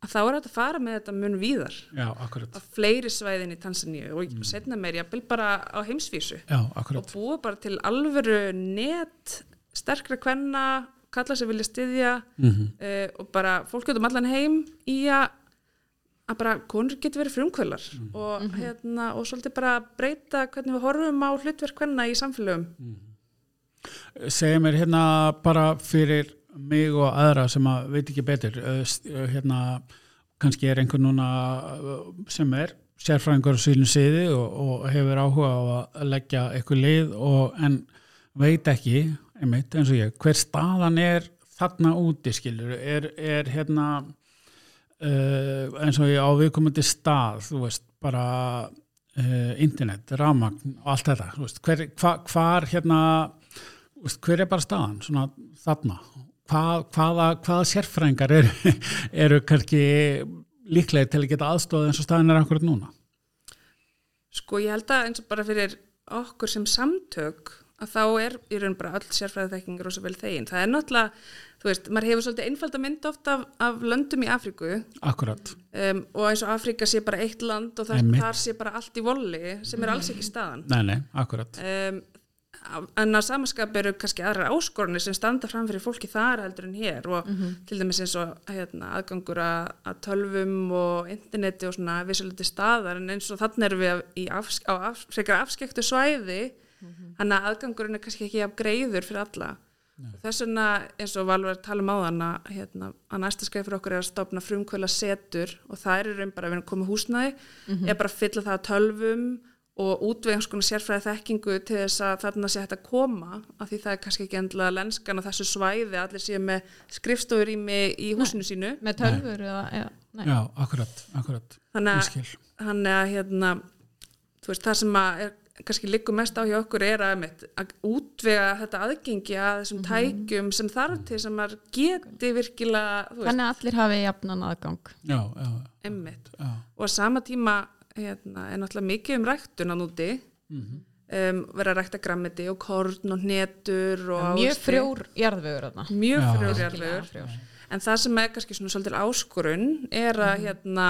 að þá er þetta að fara með þetta mun víðar Já, akkurat Að fleiri svæðin í Tansaníu og mm. setna meir ég að bara á heimsvísu Já, akkurat Og búa bara til alvöru net sterkra kvenna kalla sem vilja styðja mm -hmm. uh, og bara fólk getur um allan heim í að að bara konur getur verið frumkvölar mm. og, mm -hmm. hérna, og svolítið bara breyta hvernig við horfum á hlutverk hvenna í samfélögum mm. Segja mér hérna bara fyrir mig og aðra sem að veit ekki betur hérna kannski er einhver núna sem er sérfræðingur á sílun siði og, og hefur áhuga á að leggja eitthvað lið og en veit ekki einmitt eins og ég, hver staðan er þarna úti skilur. Er, er hérna Uh, eins og ég á viðkomandi stað þú veist, bara uh, internet, ramagn og allt þetta veist, hver, hva, hvar hérna hver er bara staðan svona þarna hva, hvaða, hvaða sérfrængar eru, eru kannski líklega til að geta aðstofað eins og staðin er akkurat núna Sko ég held að eins og bara fyrir okkur sem samtök að þá er í raun bara öll sérfræðið þekkingar og svo vel þegin. Það er náttúrulega, þú veist, maður hefur svolítið einfalda mynd ofta af, af löndum í Afríku. Akkurat. Um, og eins og Afríka sé bara eitt land og þar, þar sé bara allt í volli sem er alls ekki staðan. Nei, nei, akkurat. Um, en að samanskap eru kannski aðra áskorunni sem standa fram fyrir fólki þar heldur en hér og mm -hmm. til dæmis eins og hérna, aðgangur að, að tölvum og interneti og svona vissuliti staðar en eins og þannig erum við í af, á af, afskektu svæði mm -hmm. að aðgangurinn er kannski ekki af greiður fyrir alla þess vegna eins og Valvar tala um á þann að, hérna, að næsta skreif fyrir okkur er að stopna frumkvöla setur og það er raun bara að við erum komið húsnæði mm -hmm. er bara að fylla það að tölvum og útvegans konar sérfræði þekkingu til þess að þarna sé hægt að koma af því það er kannski ekki endla lenskan á þessu svæði allir séu með skrifstofur í, í húsinu nei, sínu. með tölfur eða, ja, Já, akkurat, akkurat. Þannig að hérna, veist, það sem að er kannski liggum mest á hjá okkur er að, að útvega þetta aðgengi að þessum mm -hmm. tækjum sem þarf til sem að geti virkilega Þannig að allir hafi jafnan aðgang. Já, já, já. og að sama tíma hérna, er náttúrulega mikið um ræktun á núti. Mm -hmm. um, vera að rækta grammiti og korn og netur og Mjög frjór jarðvegur Mjög frjór jarðvegur. en það sem er kannski svona svolítil áskorun er að mm -hmm. hérna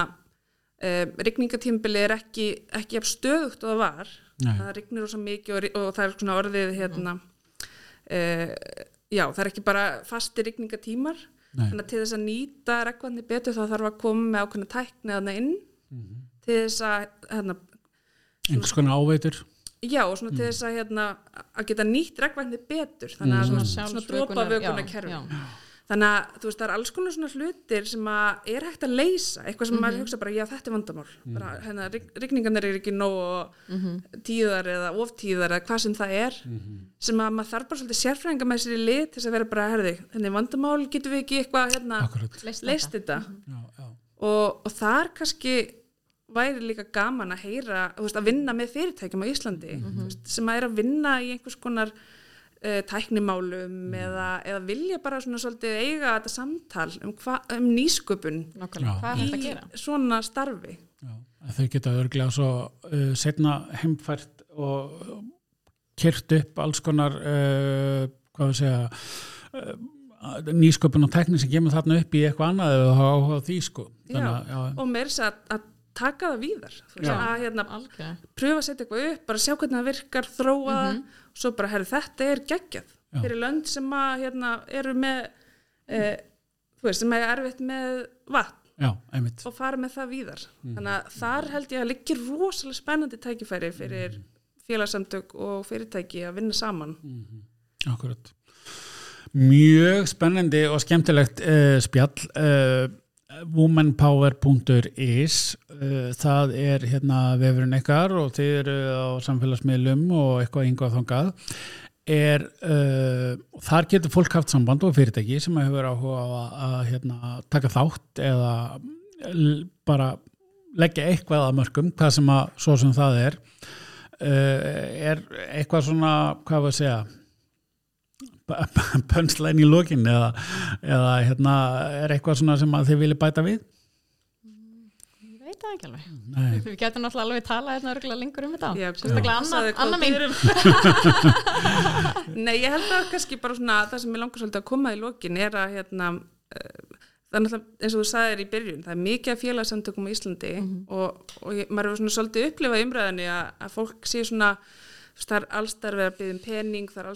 um, rigningatímbili er ekki, ekki stöðugt og það var. Nei. það rignir ósað mikið og, og það er svona orðið hérna uh, já, það er ekki bara fasti rigningatímar. Þannig að til þess að nýta rekvandi betur þá þarf að koma með ákveðna tækni aðna inn. Mm -hmm. Til þess að hérna, einhvers konar áveitur já, og svona mm. til þess að hérna, að geta nýtt rekvandi betur þannig að mm. svona, svona drópa vökunar kerfi þannig að þú veist það er alls konar svona hlutir sem að er hægt að leysa eitthvað sem mm -hmm. maður hugsa bara já þetta er vandamál mm -hmm. bara hérna rigningarnir er ekki nóg mm -hmm. tíðar eða oftíðar eða hvað sem það er mhm. sem að maður þarf bara svolítið sérfræðinga með sér í lit til þess að vera bara herði þenni vandamál getur við ekki eitthvað hérna leist þetta mhm. já, já. Og, og þar kannski væri líka gaman að heyra veist, að vinna með fyrirtækjum á Íslandi mhm. veist, sem að er að vinna í einhvers konar uh, tæknimálum mm. eða, eða vilja bara svona svolítið eiga þetta samtal um, hva, um nýsköpun í svona starfi Já, þau geta örglega svo uh, setna heimfært og kert upp alls konar uh, hvað við segja nýsköpun og tækni sem kemur þarna upp í eitthvað annað eða á því sko Þannig, já, já. og mér er þess að, að taka það víðar. Að hérna, pröfa að setja eitthvað upp bara sjá hvernig það virkar, þróa mm -hmm svo bara, herru, þetta er geggjað. Fyrir lönd sem að, hérna, eru með e, þú veist, sem er erfitt með vatn Já, og fara með það víðar. Mm. þannig að þar held ég að liggir rosalega spennandi tækifæri fyrir mm. félagsamtök og fyrirtæki að vinna saman. Mm. Akkurat. Mjög spennandi og skemmtilegt uh, spjall uh, womanpower.is uh, það er hérna vefurinn ykkar og þið eru á samfélagsmiðlum og eitthvað yngvað þongað er uh, þar getur fólk haft samband og fyrirtæki sem hefur áhuga á að, að hérna, taka þátt eða bara leggja eitthvað að mörgum hvað sem að svo sem það er. Uh, er eitthvað svona hvað var að segja pönslæn í lókin eða, eða hérna, er eitthvað svona sem þið vilja bæta við? Ég veit það ekki alveg Nei. Við getum náttúrulega alveg tala hérna örgulega lengur um þetta Já, sérstaklega Anna, Anna mín Nei, ég held að kannski bara svona það sem ég langar svolítið að koma í lókin er að hérna, það er náttúrulega eins og þú sagðir í byrjun það er mikið af félagsamtökum í Íslandi mm -hmm. og, og ég, maður er svona svolítið upplifað umræðinni að, að fólk sé svona það er allstæðar verið að byggja um pening það er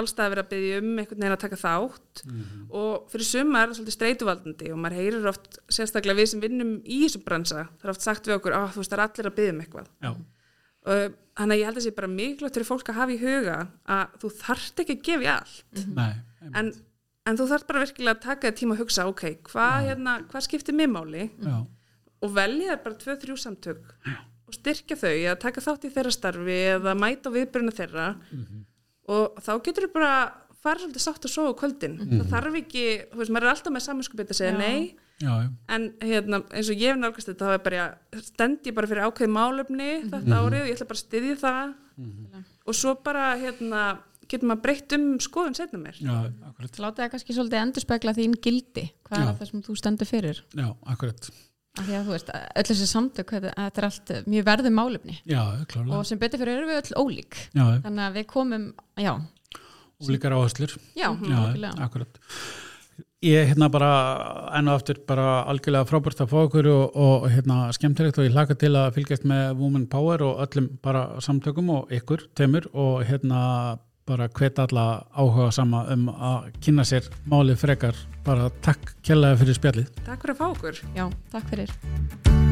allstæðar verið að byggja um einhvern veginn að taka þátt mm -hmm. og fyrir suma er það svolítið streytuvaldandi og maður heyrir oft sérstaklega við sem vinnum í þessum bransa það er oft sagt við okkur að þú veist það er allir að byggja um eitthvað þannig að ég held að það sé bara mikilvægt fyrir fólk að hafa í huga að þú þarft ekki að gefa í allt mm -hmm. en en þú þarf bara virkilega að taka þér tíma að hugsa ok, hvað hérna, hva skiptir mér máli Já. og velja þér bara tvö. Og styrkja þau að taka þátt í þeirra starfi eða mæta viðbyrjuna þeirra mm -hmm. og þá getur þau bara fara svolítið sátt að sofa kvöldin mm -hmm. það þarf ekki, þú veist, maður er alltaf með samanskupið að segja Já. nei Já, en hérna, eins og ég hef nálgast þetta þá er bara, stend ég bara fyrir ákveð málöfni mm -hmm. þetta mhm. árið og ég ætla bara að styðja það mhm. og svo bara hérna getur maður breytt um skoðun setna mér Já, akkurat Láta það kannski svolítið endur spekla þín gildi hvað Akkurat Því að þú veist, öll þessi samtök þetta er allt mjög verðið málefni. Já, klárlega Og sem betur fyrir erum við öll ólík. Já Þannig að við komum, já. Ólíkar áherslur. Já, já akkurat. Ég hérna bara enn og aftur bara algjörlega frábært að fá okkur og, og hérna skemmtilegt og ég hlaka til að fylgjast með Women Power og öllum bara samtökum og ykkur, temur og hérna bara hvet alla áhuga sama um að kynna sér málið frekar. Bara takk kjallaði fyrir spjallið. Takk fyrir að fá okkur. Já, takk fyrir